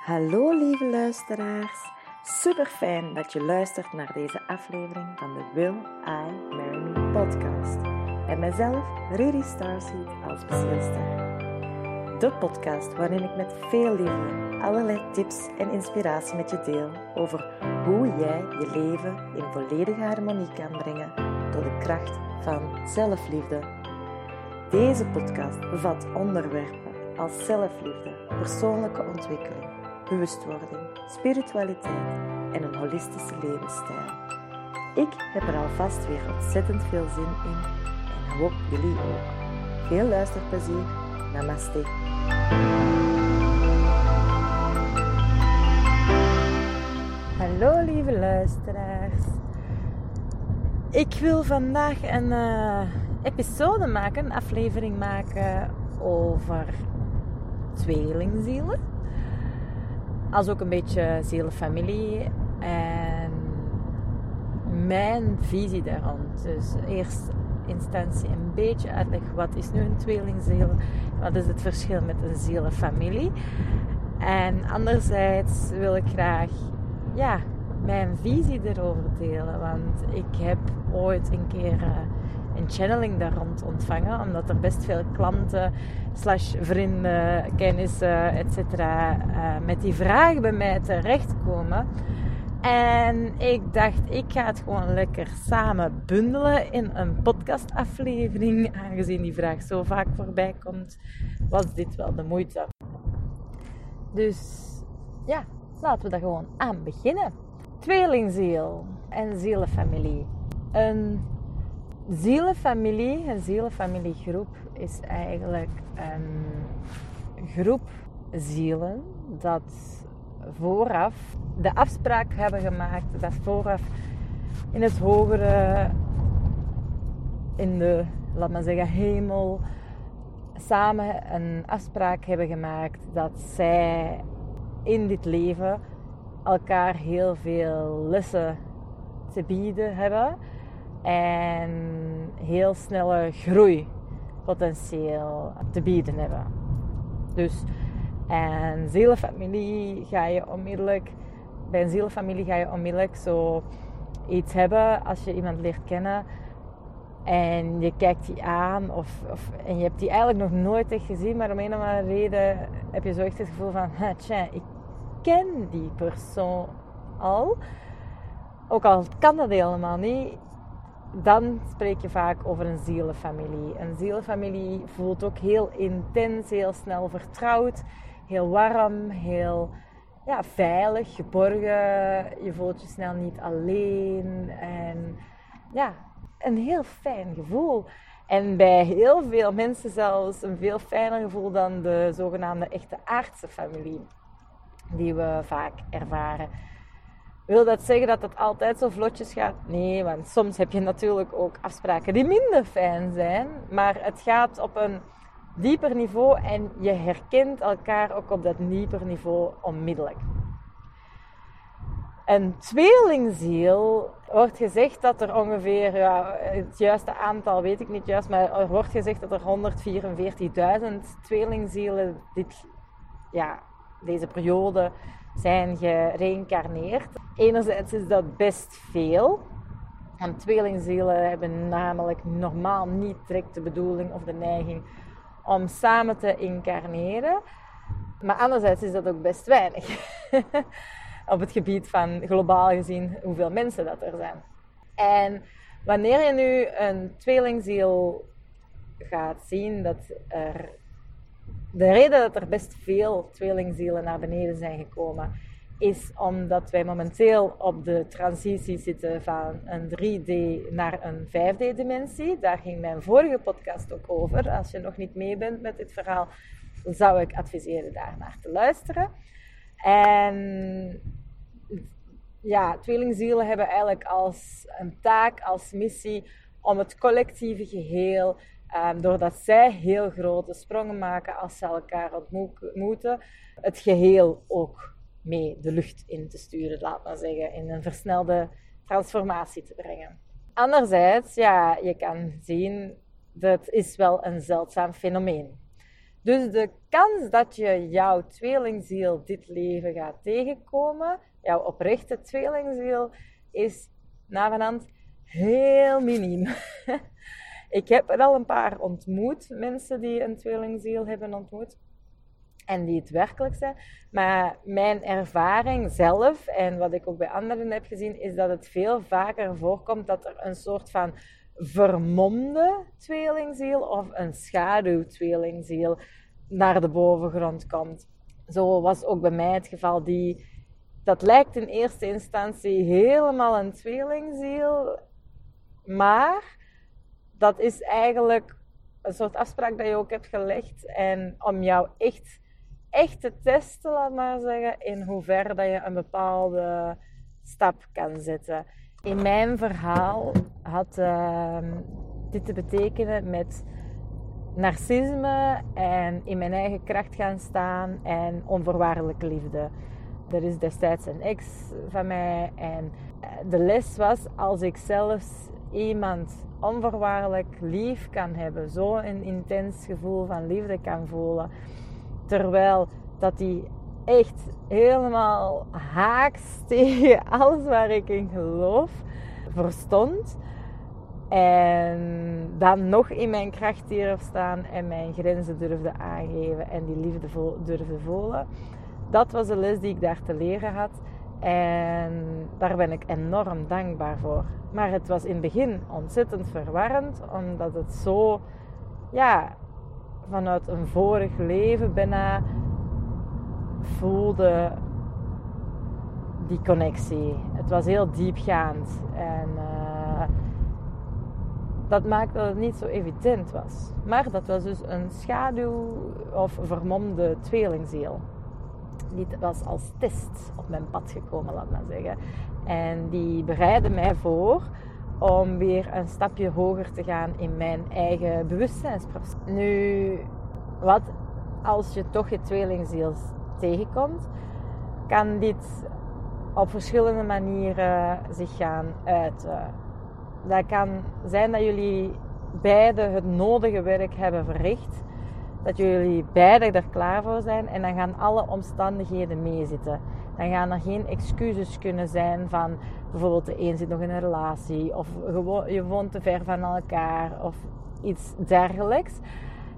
Hallo lieve luisteraars. Super fijn dat je luistert naar deze aflevering van de Will I Marry Me podcast. En mijzelf, Rudy Starseed, als bezielster. De podcast waarin ik met veel liefde allerlei tips en inspiratie met je deel over hoe jij je leven in volledige harmonie kan brengen door de kracht van zelfliefde. Deze podcast bevat onderwerpen als zelfliefde, persoonlijke ontwikkeling, bewustwording, spiritualiteit en een holistische levensstijl. Ik heb er alvast weer ontzettend veel zin in en hoop jullie ook. Veel luisterplezier. Namaste. Hallo lieve luisteraars. Ik wil vandaag een uh, episode maken, een aflevering maken over tweelingzielen. Als ook een beetje zielenfamilie en mijn visie daar rond. Dus eerst instantie een beetje uitleggen wat is nu een tweelingziel, wat is het verschil met een zielenfamilie. En anderzijds wil ik graag ja, mijn visie erover delen. Want ik heb ooit een keer uh, een channeling daar rond ontvangen. Omdat er best veel klanten, slash vrienden, kennissen, etc. Uh, met die vragen bij mij terechtkomen. En ik dacht, ik ga het gewoon lekker samen bundelen in een podcastaflevering. Aangezien die vraag zo vaak voorbij komt, was dit wel de moeite. Dus ja, laten we daar gewoon aan beginnen. Tweelingziel en zielenfamilie. Een zielenfamilie, een zielenfamiliegroep, is eigenlijk een groep zielen dat vooraf de afspraak hebben gemaakt, dat vooraf in het hogere, in de, laat maar zeggen, hemel, samen een afspraak hebben gemaakt dat zij in dit leven elkaar heel veel lessen te bieden hebben. En heel snelle groeipotentieel te bieden hebben. Dus en zielenfamilie ga je onmiddellijk, bij een zielenfamilie ga je onmiddellijk zo iets hebben als je iemand leert kennen en je kijkt die aan of, of, en je hebt die eigenlijk nog nooit echt gezien, maar om een of andere reden heb je zo echt het gevoel van, tja, ik ken die persoon al. Ook al kan dat helemaal niet, dan spreek je vaak over een zielenfamilie. Een zielenfamilie voelt ook heel intens, heel snel vertrouwd heel warm, heel ja, veilig, geborgen. Je voelt je snel niet alleen. En ja, een heel fijn gevoel. En bij heel veel mensen zelfs een veel fijner gevoel dan de zogenaamde echte aardse familie die we vaak ervaren. Wil dat zeggen dat het altijd zo vlotjes gaat? Nee, want soms heb je natuurlijk ook afspraken die minder fijn zijn. Maar het gaat op een dieper niveau en je herkent elkaar ook op dat dieper niveau onmiddellijk. Een tweelingziel wordt gezegd dat er ongeveer, ja, het juiste aantal weet ik niet juist, maar er wordt gezegd dat er 144.000 tweelingzielen dit, ja, deze periode zijn gereïncarneerd. Enerzijds is dat best veel, want tweelingzielen hebben namelijk normaal niet direct de bedoeling of de neiging om samen te incarneren. Maar anderzijds is dat ook best weinig. Op het gebied van globaal gezien hoeveel mensen dat er zijn. En wanneer je nu een tweelingziel gaat zien, dat er. De reden dat er best veel tweelingzielen naar beneden zijn gekomen, is omdat wij momenteel op de transitie zitten van een 3D naar een 5D-dimensie. Daar ging mijn vorige podcast ook over. Als je nog niet mee bent met dit verhaal, zou ik adviseren daar naar te luisteren. En ja, tweelingzielen hebben eigenlijk als een taak, als missie om het collectieve geheel, um, doordat zij heel grote sprongen maken als ze elkaar ontmoeten, het geheel ook mee de lucht in te sturen, laat maar zeggen, in een versnelde transformatie te brengen. Anderzijds, ja, je kan zien, dat is wel een zeldzaam fenomeen. Dus de kans dat je jouw tweelingziel dit leven gaat tegenkomen, jouw oprechte tweelingziel, is na vanhand heel miniem. ik heb er al een paar ontmoet, mensen die een tweelingziel hebben ontmoet. En die het werkelijk zijn. Maar mijn ervaring zelf en wat ik ook bij anderen heb gezien, is dat het veel vaker voorkomt dat er een soort van vermomde tweelingziel of een schaduwtweelingziel naar de bovengrond komt. Zo was ook bij mij het geval. Die, dat lijkt in eerste instantie helemaal een tweelingziel, maar dat is eigenlijk een soort afspraak dat je ook hebt gelegd. En om jou echt, echt te testen, laat maar zeggen, in hoeverre dat je een bepaalde stap kan zetten. In mijn verhaal had uh, dit te betekenen met narcisme en in mijn eigen kracht gaan staan en onvoorwaardelijke liefde. Er is destijds een ex van mij en eh, de les was als ik zelfs iemand onvoorwaardelijk lief kan hebben, zo een intens gevoel van liefde kan voelen, terwijl dat die echt helemaal haaks tegen alles waar ik in geloof verstond. En dan nog in mijn kracht durf staan en mijn grenzen durfde aangeven en die liefde durfde voelen. Dat was de les die ik daar te leren had. En daar ben ik enorm dankbaar voor. Maar het was in het begin ontzettend verwarrend, omdat het zo, ja, vanuit een vorig leven bijna voelde die connectie. Het was heel diepgaand. En uh, dat maakte dat het niet zo evident was. Maar dat was dus een schaduw of vermomde tweelingziel. Die was als test op mijn pad gekomen, laat maar zeggen. En die bereidde mij voor om weer een stapje hoger te gaan in mijn eigen bewustzijnsproces. Nu, wat als je toch je tweelingziel tegenkomt, kan dit op verschillende manieren zich gaan uiten. Dat kan zijn dat jullie beide het nodige werk hebben verricht. Dat jullie beide er klaar voor zijn en dan gaan alle omstandigheden meezitten. Dan gaan er geen excuses kunnen zijn van bijvoorbeeld de een zit nog in een relatie of je woont te ver van elkaar of iets dergelijks.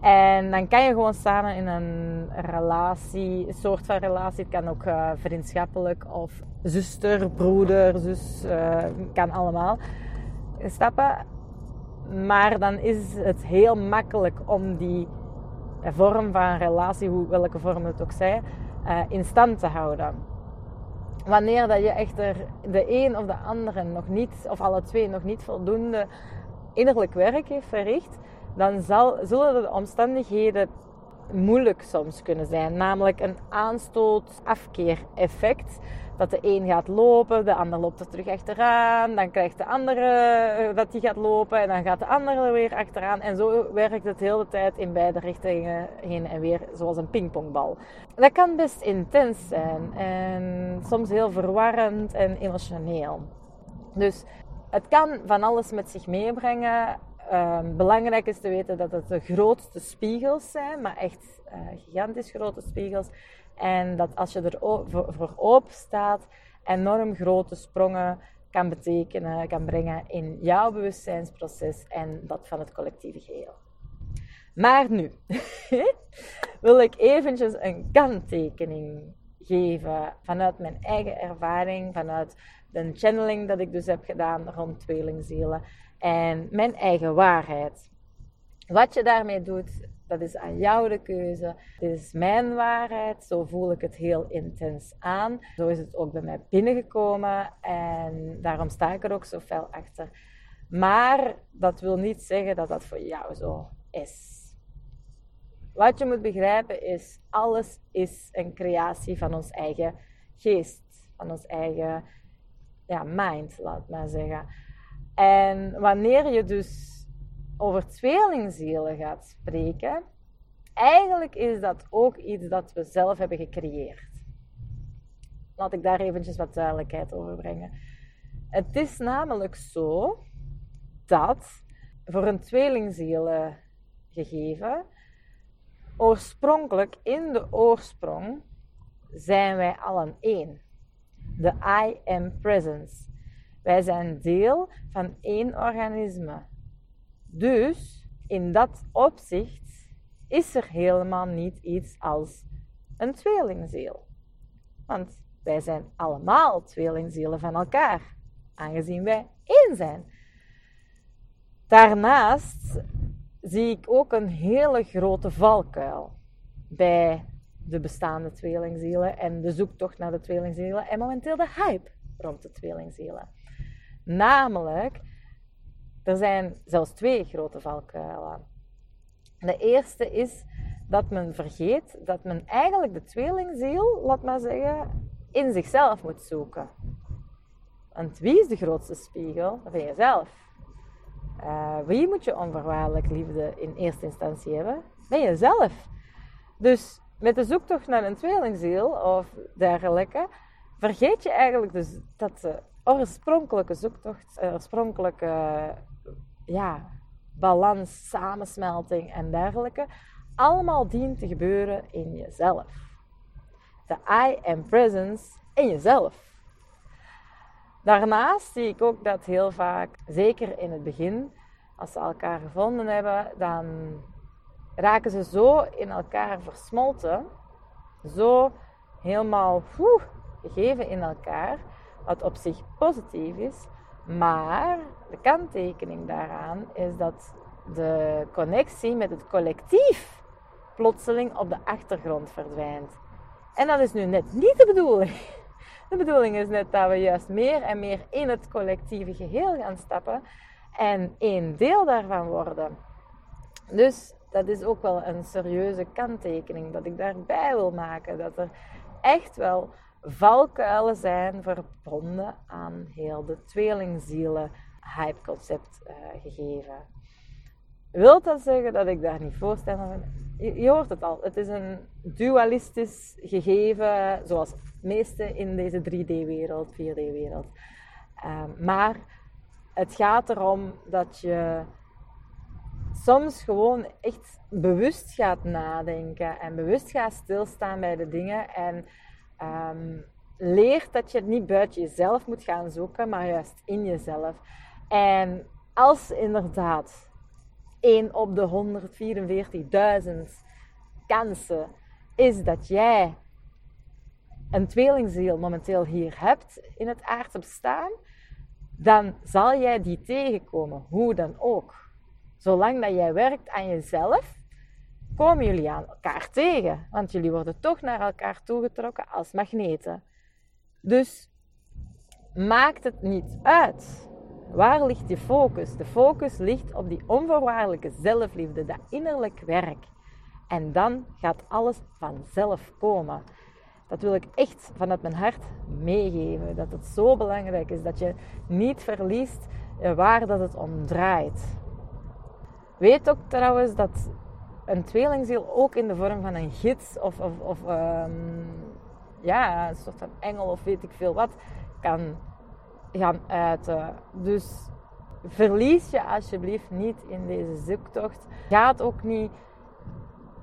En dan kan je gewoon samen in een relatie, een soort van relatie. Het kan ook uh, vriendschappelijk of zuster, broeder, zus, uh, kan allemaal stappen. Maar dan is het heel makkelijk om die vorm van relatie, hoe, welke vorm het ook zij, uh, in stand te houden. Wanneer dat je echter de een of de andere nog niet, of alle twee nog niet voldoende innerlijk werk heeft verricht, dan zal, zullen de omstandigheden moeilijk soms kunnen zijn. Namelijk een aanstoot-afkeer-effect. Dat de een gaat lopen, de ander loopt er terug achteraan. Dan krijgt de andere eh, dat die gaat lopen en dan gaat de andere weer achteraan. En zo werkt het de hele tijd in beide richtingen heen en weer, zoals een pingpongbal. Dat kan best intens zijn en soms heel verwarrend en emotioneel. Dus het kan van alles met zich meebrengen Um, belangrijk is te weten dat het de grootste spiegels zijn, maar echt uh, gigantisch grote spiegels. En dat als je er voor open staat, enorm grote sprongen kan betekenen, kan brengen in jouw bewustzijnsproces en dat van het collectieve geheel. Maar nu wil ik eventjes een kanttekening geven vanuit mijn eigen ervaring, vanuit de channeling dat ik dus heb gedaan rond tweelingzielen en mijn eigen waarheid. Wat je daarmee doet, dat is aan jou de keuze. Dit is mijn waarheid. Zo voel ik het heel intens aan. Zo is het ook bij mij binnengekomen en daarom sta ik er ook zo fel achter. Maar dat wil niet zeggen dat dat voor jou zo is. Wat je moet begrijpen is, alles is een creatie van ons eigen geest, van ons eigen ja, mind, laat maar zeggen. En wanneer je dus over tweelingzielen gaat spreken, eigenlijk is dat ook iets dat we zelf hebben gecreëerd. Laat ik daar eventjes wat duidelijkheid over brengen. Het is namelijk zo dat voor een tweelingziel gegeven oorspronkelijk in de oorsprong zijn wij allen één. De I am presence. Wij zijn deel van één organisme. Dus in dat opzicht is er helemaal niet iets als een tweelingziel. Want wij zijn allemaal tweelingzielen van elkaar, aangezien wij één zijn. Daarnaast zie ik ook een hele grote valkuil bij de bestaande tweelingzielen en de zoektocht naar de tweelingzielen en momenteel de hype rond de tweelingzielen. Namelijk, er zijn zelfs twee grote valkuilen. De eerste is dat men vergeet dat men eigenlijk de tweelingziel, laat maar zeggen, in zichzelf moet zoeken. Want wie is de grootste spiegel? Dat ben je zelf. Uh, wie moet je onvoorwaardelijk liefde in eerste instantie hebben? Ben je zelf. Dus met de zoektocht naar een tweelingziel of dergelijke, vergeet je eigenlijk dus dat de oorspronkelijke zoektocht, oorspronkelijke ja, balans, samensmelting en dergelijke, allemaal dient te gebeuren in jezelf. De I am presence in jezelf. Daarnaast zie ik ook dat heel vaak, zeker in het begin, als ze elkaar gevonden hebben, dan raken ze zo in elkaar versmolten, zo helemaal woe, gegeven in elkaar, wat op zich positief is. Maar de kanttekening daaraan is dat de connectie met het collectief plotseling op de achtergrond verdwijnt. En dat is nu net niet de bedoeling. De bedoeling is net dat we juist meer en meer in het collectieve geheel gaan stappen en één deel daarvan worden. Dus dat is ook wel een serieuze kanttekening dat ik daarbij wil maken. Dat er echt wel valkuilen zijn verbonden aan heel de tweelingzielen hypeconcept uh, gegeven. Wil dat zeggen dat ik daar niet voorstander ben? Je, je, hoort het al. Het is een dualistisch gegeven, zoals meeste in deze 3D-wereld, 4D-wereld. Ehm, maar het gaat erom dat je soms gewoon echt bewust gaat nadenken en bewust gaat stilstaan bij de dingen en um, leert dat je het niet buiten jezelf moet gaan zoeken, maar juist in jezelf. En als inderdaad 1 op de 144.000 kansen is dat jij een tweelingziel momenteel hier hebt in het aardse bestaan, dan zal jij die tegenkomen, hoe dan ook. Zolang dat jij werkt aan jezelf, komen jullie aan elkaar tegen, want jullie worden toch naar elkaar toegetrokken als magneten. Dus maakt het niet uit. Waar ligt je focus? De focus ligt op die onvoorwaardelijke zelfliefde, dat innerlijk werk. En dan gaat alles vanzelf komen. Dat wil ik echt vanuit mijn hart meegeven. Dat het zo belangrijk is dat je niet verliest waar dat het om draait. Weet ook trouwens dat een tweelingziel ook in de vorm van een gids of, of, of um, ja, een soort van engel of weet ik veel wat kan gaan uiten. Dus verlies je alsjeblieft niet in deze zoektocht. Ga ook niet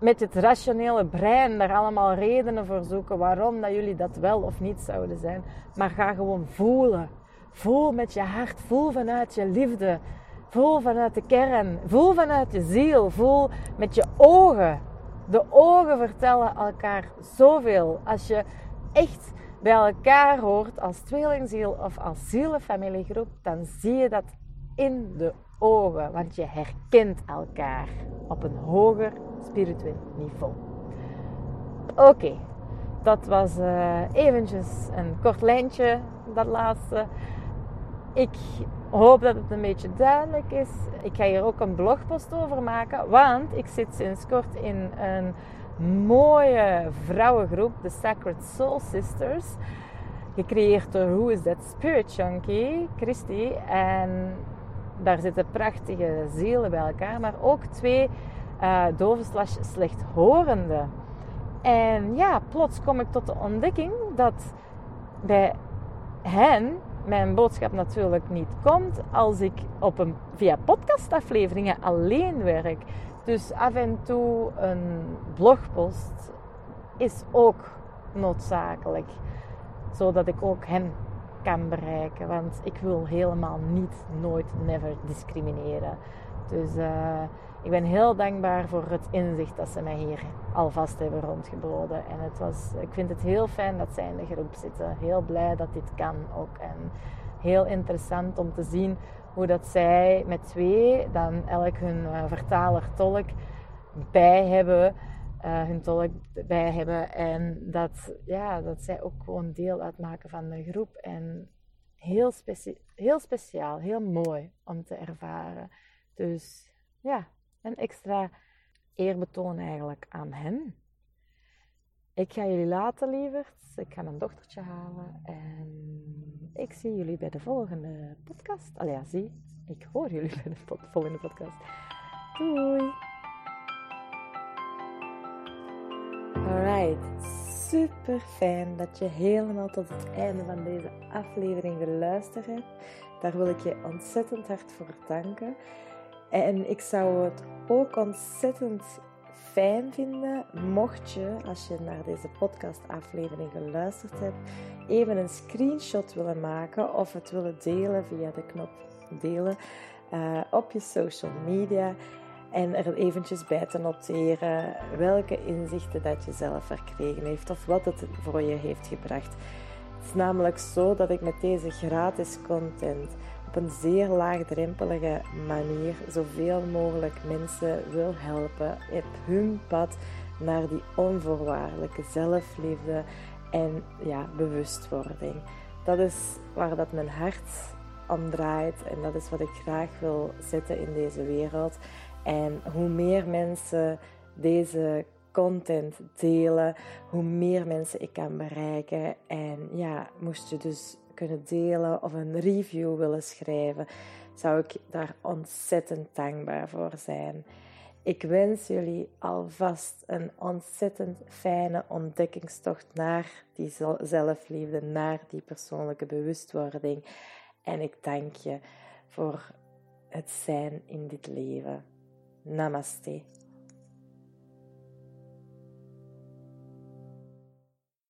met het rationele brein daar allemaal redenen voor zoeken waarom dat jullie dat wel of niet zouden zijn. Maar ga gewoon voelen. Voel met je hart, voel vanuit je liefde, voel vanuit de kern, voel vanuit je ziel, voel met je ogen. De ogen vertellen elkaar zoveel. Als je echt bij elkaar hoort als tweelingziel of als zielenfamiliegroep, dan zie je dat in de ogen, want je herkent elkaar op een hoger spiritueel niveau. Oké, dat was uh, eventjes een kort lijntje, dat laatste. Ik hoop dat het een beetje duidelijk is. Ik ga hier ook een blogpost over maken, want ik zit sinds kort in een mooie vrouwengroep, de Sacred Soul Sisters. Gecreëerd door Who is That Spirit Junkie, Christy. En daar zitten prachtige zielen bij elkaar, maar ook twee uh, dove slash slechthorenden. En ja, plots kom ik tot de ontdekking dat bij hen mijn boodschap natuurlijk niet komt als ik op een, via podcastafleveringen alleen werk. Dus af en toe een blogpost is ook noodzakelijk. Zodat ik ook hen kan bereiken. Want ik wil helemaal niet, nooit, never discrimineren. Dus uh, ik ben heel dankbaar voor het inzicht dat ze mij hier alvast hebben rondgeboden. En het was, ik vind het heel fijn dat zij in de groep zitten. Heel blij dat dit kan ook. En heel interessant om te zien hoe dat zij met twee dan elk hun uh, vertaler-tolk bij hebben. Uh, hun tolk bij hebben. En dat, ja, dat zij ook gewoon deel uitmaken van de groep. En heel, heel speciaal, heel mooi om te ervaren. Dus ja, een extra eerbetoon eigenlijk aan hen. Ik ga jullie laten, lieverd. Ik ga mijn dochtertje halen. En ik zie jullie bij de volgende podcast. Allee, ja, zie. Ik hoor jullie bij de volgende podcast. Doei! Alright, super fijn dat je helemaal tot het einde van deze aflevering geluisterd hebt. Daar wil ik je ontzettend hard voor danken. En ik zou het ook ontzettend fijn vinden mocht je, als je naar deze podcastaflevering geluisterd hebt, even een screenshot willen maken of het willen delen via de knop delen uh, op je social media. En er eventjes bij te noteren welke inzichten dat je zelf verkregen heeft of wat het voor je heeft gebracht. Het is namelijk zo dat ik met deze gratis content op een zeer laagdrempelige manier zoveel mogelijk mensen wil helpen op hun pad naar die onvoorwaardelijke zelfliefde en ja, bewustwording. Dat is waar dat mijn hart om draait en dat is wat ik graag wil zetten in deze wereld. En hoe meer mensen deze content delen, hoe meer mensen ik kan bereiken. En ja, moest je dus kunnen delen of een review willen schrijven, zou ik daar ontzettend dankbaar voor zijn. Ik wens jullie alvast een ontzettend fijne ontdekkingstocht naar die zelfliefde, naar die persoonlijke bewustwording. En ik dank je voor het zijn in dit leven. Namaste.